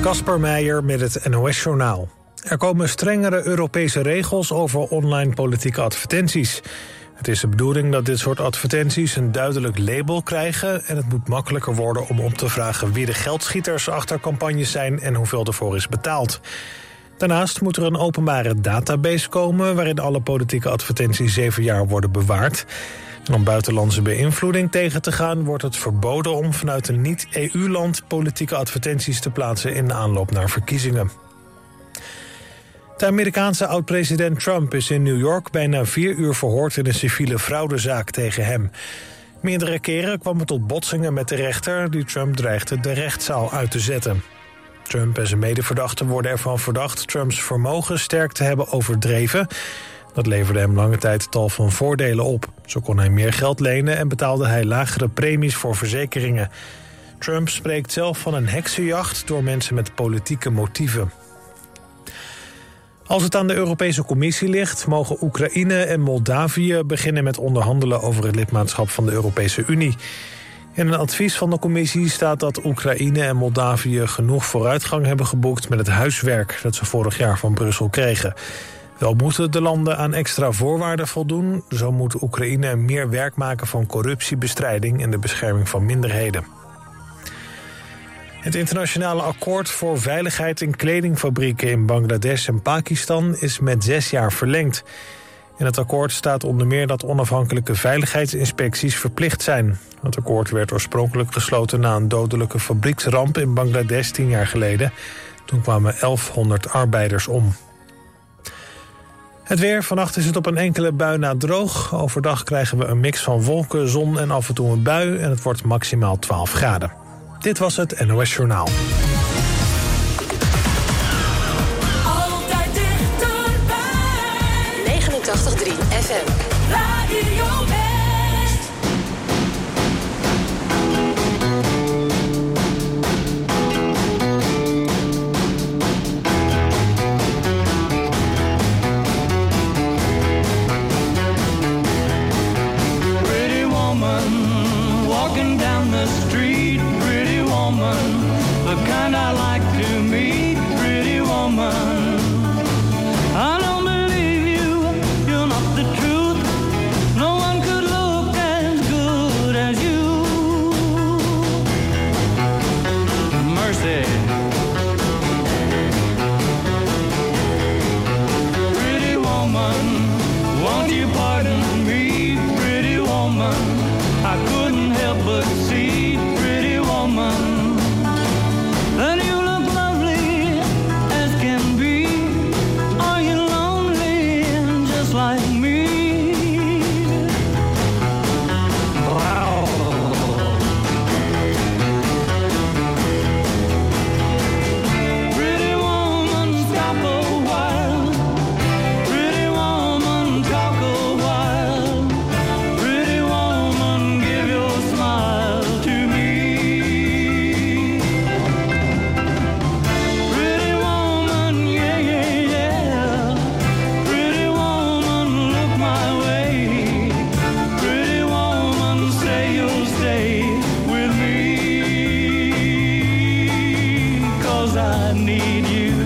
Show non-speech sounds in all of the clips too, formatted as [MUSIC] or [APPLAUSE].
Kasper Meijer met het NOS-journaal. Er komen strengere Europese regels over online politieke advertenties. Het is de bedoeling dat dit soort advertenties een duidelijk label krijgen... en het moet makkelijker worden om op te vragen wie de geldschieters achter campagnes zijn... en hoeveel ervoor is betaald. Daarnaast moet er een openbare database komen... waarin alle politieke advertenties zeven jaar worden bewaard. Om buitenlandse beïnvloeding tegen te gaan... wordt het verboden om vanuit een niet-EU-land politieke advertenties te plaatsen... in de aanloop naar verkiezingen. De Amerikaanse oud-president Trump is in New York bijna vier uur verhoord in een civiele fraudezaak tegen hem. Meerdere keren kwam het tot botsingen met de rechter die Trump dreigde de rechtszaal uit te zetten. Trump en zijn medeverdachten worden ervan verdacht Trumps vermogen sterk te hebben overdreven. Dat leverde hem lange tijd tal van voordelen op. Zo kon hij meer geld lenen en betaalde hij lagere premies voor verzekeringen. Trump spreekt zelf van een heksenjacht door mensen met politieke motieven. Als het aan de Europese Commissie ligt, mogen Oekraïne en Moldavië beginnen met onderhandelen over het lidmaatschap van de Europese Unie. In een advies van de commissie staat dat Oekraïne en Moldavië genoeg vooruitgang hebben geboekt met het huiswerk dat ze vorig jaar van Brussel kregen. Wel moeten de landen aan extra voorwaarden voldoen. Zo moet Oekraïne meer werk maken van corruptiebestrijding en de bescherming van minderheden. Het internationale akkoord voor veiligheid in kledingfabrieken in Bangladesh en Pakistan is met zes jaar verlengd. In het akkoord staat onder meer dat onafhankelijke veiligheidsinspecties verplicht zijn. Het akkoord werd oorspronkelijk gesloten na een dodelijke fabrieksramp in Bangladesh tien jaar geleden. Toen kwamen 1100 arbeiders om. Het weer. Vannacht is het op een enkele bui na droog. Overdag krijgen we een mix van wolken, zon en af en toe een bui. En het wordt maximaal 12 graden. Dit was het NOS Journaal. Altijd dichterbij. 89.3 FM. Radio I need you.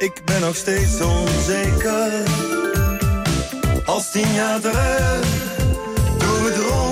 Ik ben nog steeds onzeker. Als tien jaar terug, doe het rond.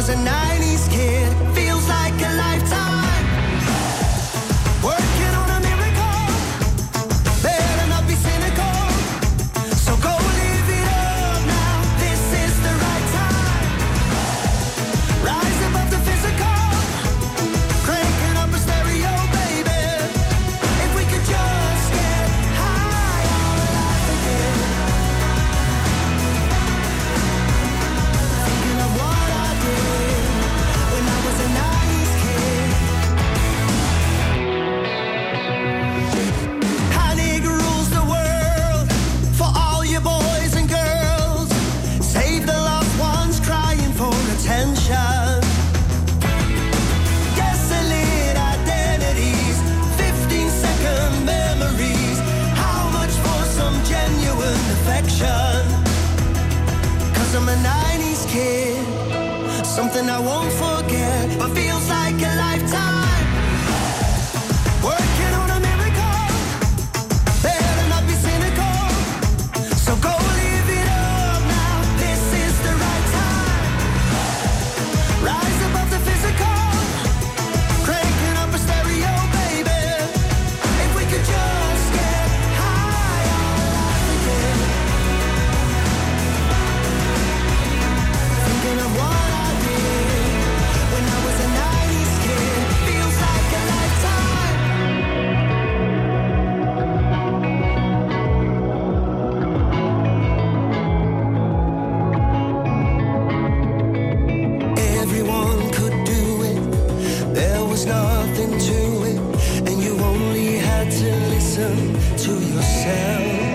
was a night listen to yourself.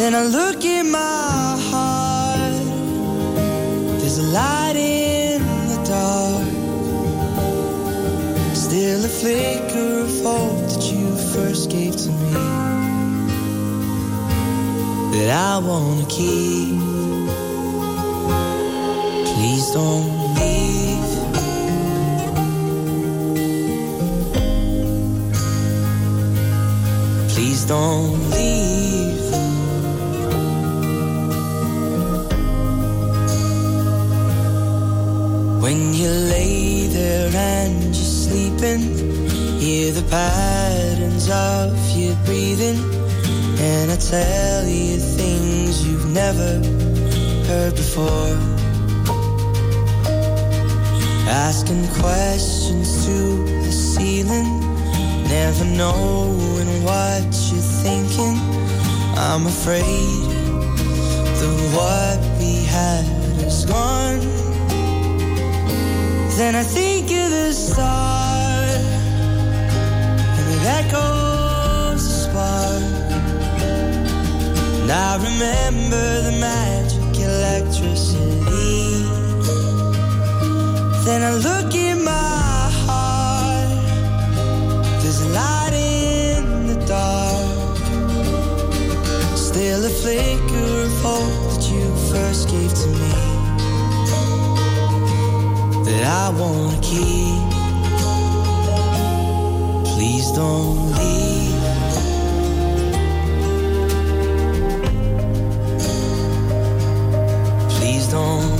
Then I look in my heart. There's a light in the dark. Still a flicker of hope that you first gave to me. That I wanna keep. Please don't leave. Please don't leave. When you lay there and you're sleeping, hear the patterns of your breathing. And I tell you things you've never heard before. Asking questions to the ceiling, never knowing what you're thinking. I'm afraid that what we had is gone. Then I think of the start, and it echoes a spark. And I remember the magic electricity. Then I look in my heart. There's a light in the dark. Still a flicker of hope that you first gave to me. That I wanna keep. Please don't leave. Please don't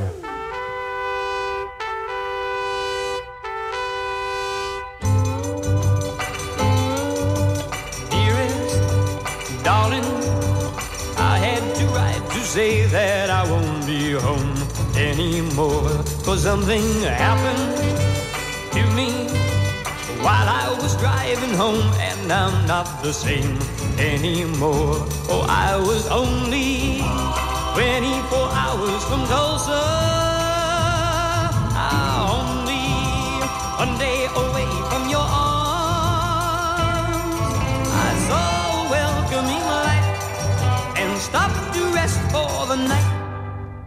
Something happened to me while I was driving home, and I'm not the same anymore. Oh, I was only 24 hours from Tulsa. Only one day away from your arms. I saw a welcoming light and stopped to rest for the night.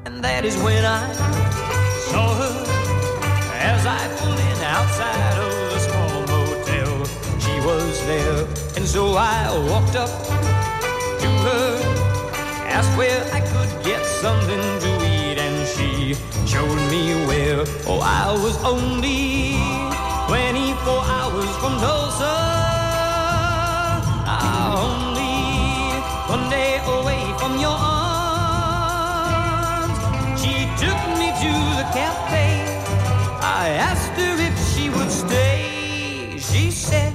And that is when I saw her as I pulled in outside of the small motel. She was there, and so I walked up to her, asked where I could get something to eat, and she showed me where. Oh, I was only 24 hours from Tulsa. Ah, only one day away from your arms. To the cafe. I asked her if she would stay. She said,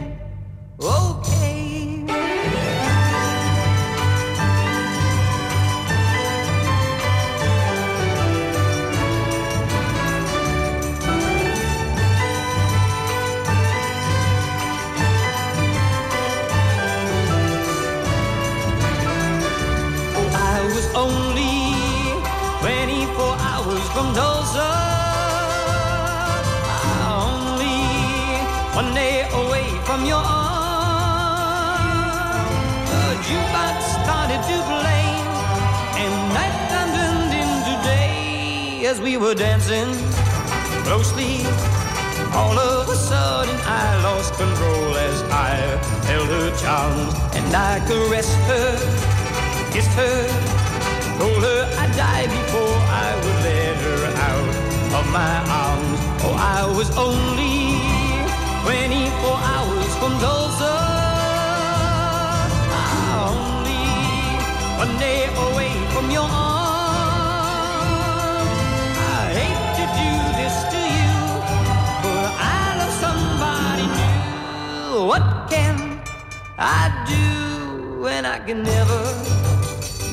from your arms. The jukebox started to play, and nighttime turned into day as we were dancing closely. All of a sudden, I lost control as I held her charms and I caressed her, kissed her, told her I'd die before I would let her out of my arms. Oh, I was only 24 from Tulsa. Ah, only one day away from your arms. I hate to do this to you, but I love somebody new. What can I do when I can never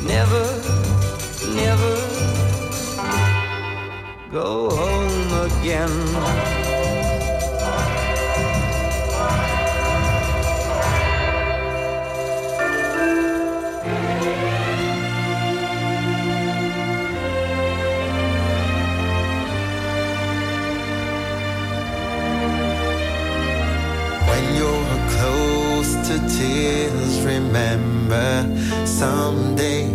never, never go home again. Tears, remember someday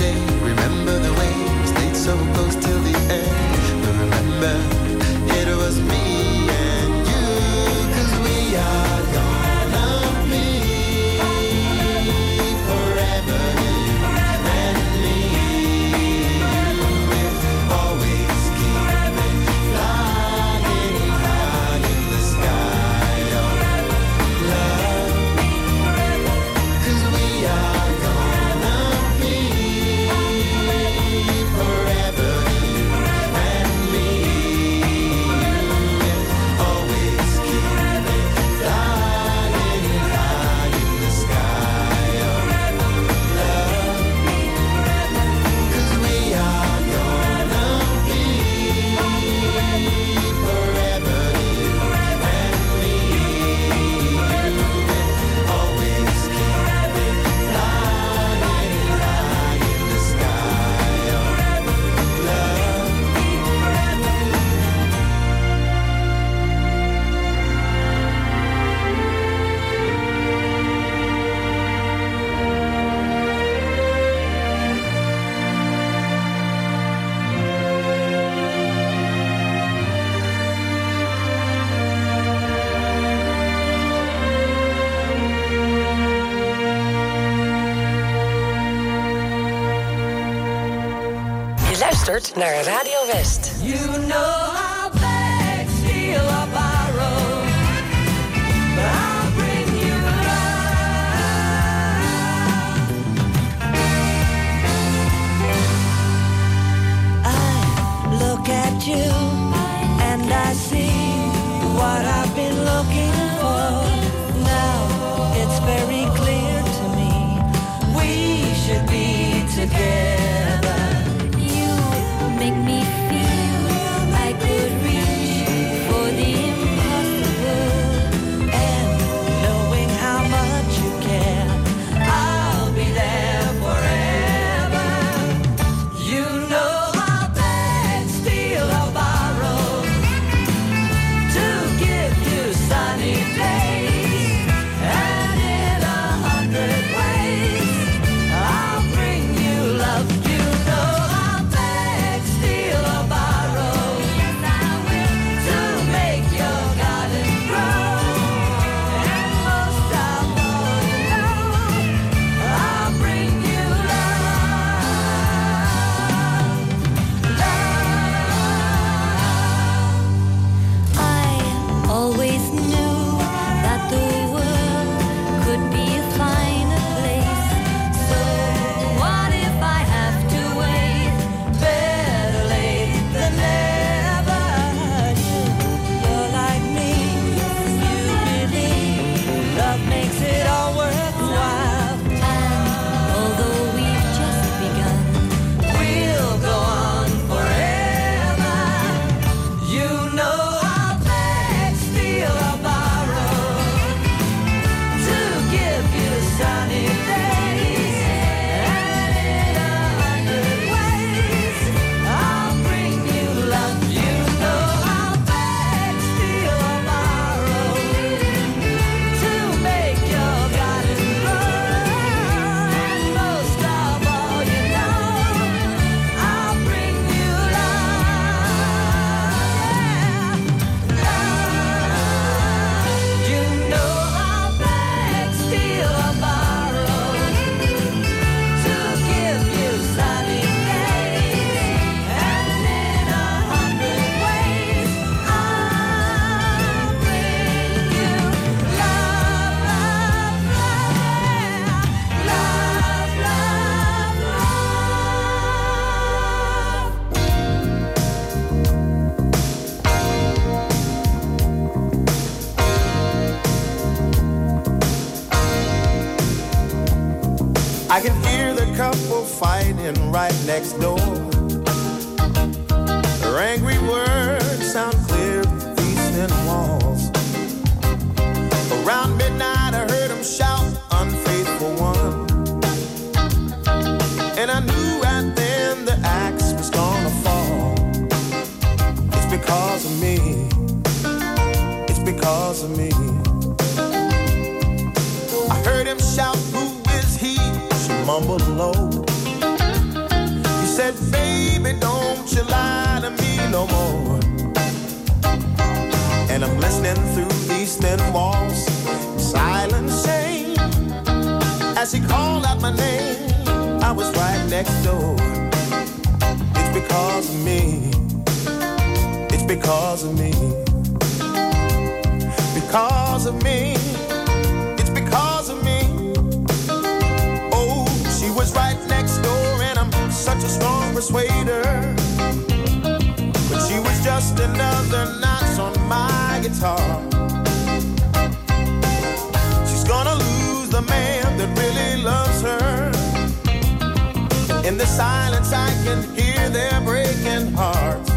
day, naar Radio West. You know I look at you and I see what I've been looking for. Now it's very clear to me we should be together make me In the silence, I can hear their breaking hearts.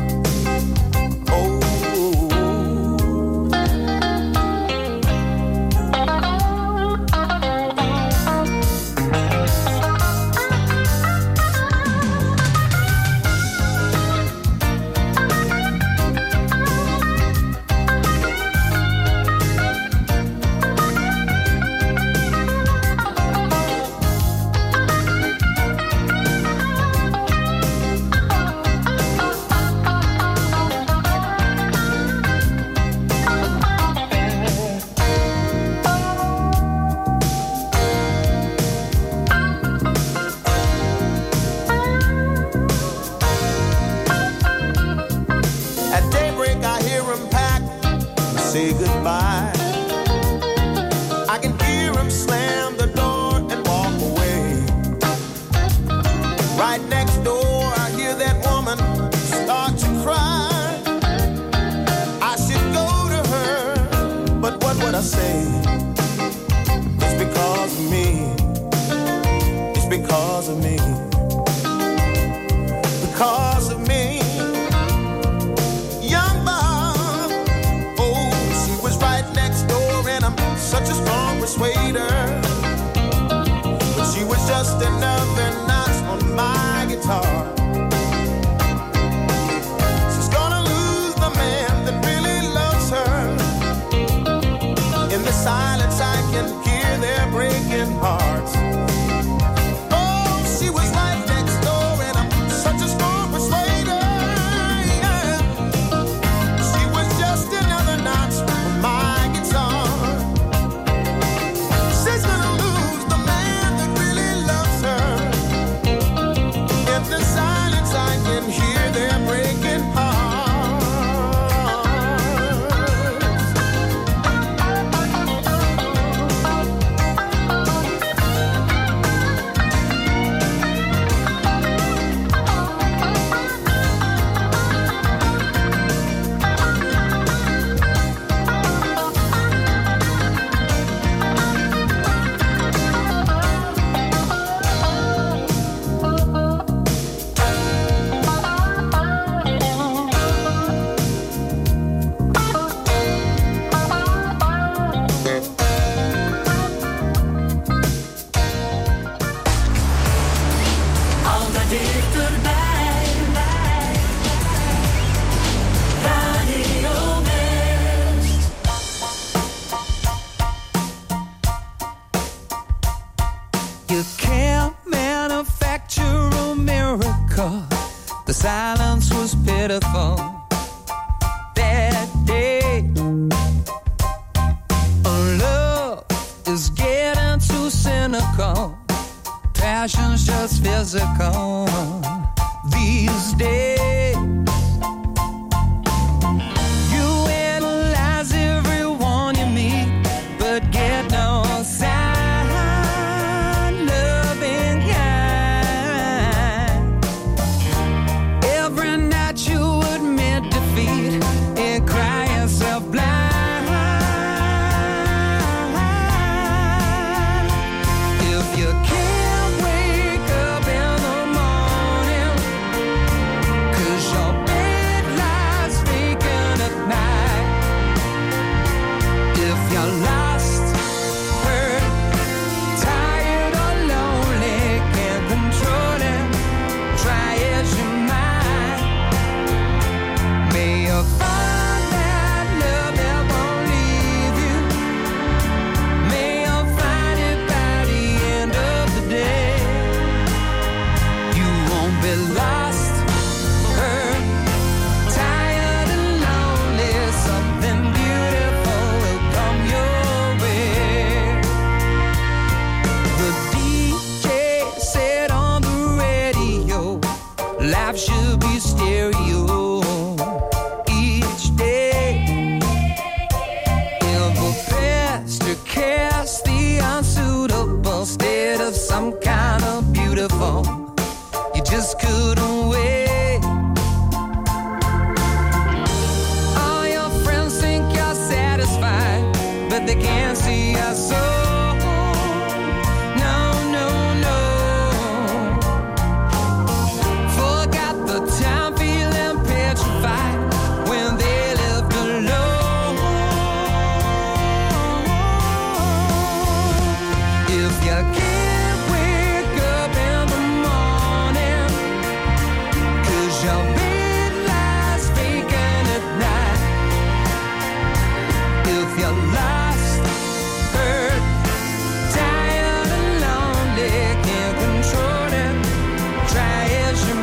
Try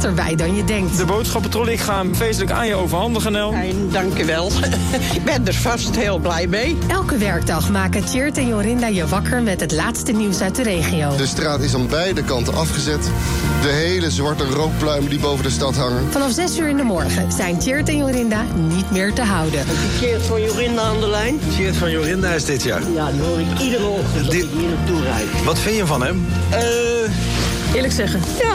dichterbij dan je denkt. De boodschappentrol, ik ga hem feestelijk aan je overhandigen, Nel. Fijn, dank je wel. [LAUGHS] ik ben er vast heel blij mee. Elke werkdag maken Tjeerd en Jorinda je wakker met het laatste nieuws uit de regio. De straat is aan beide kanten afgezet. De hele zwarte rookpluimen die boven de stad hangen. Vanaf 6 uur in de morgen zijn Tjeerd en Jorinda niet meer te houden. Keert van Jorinda aan de lijn. Geert van Jorinda is dit jaar. Ja, die hoor ik iedere ochtend als ik hier naartoe rijd. Wat vind je van hem? Eh, Eerlijk zeggen. Ja,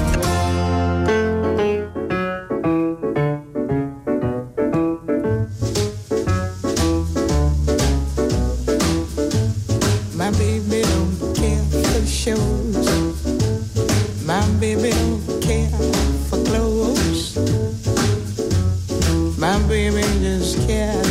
baby just cares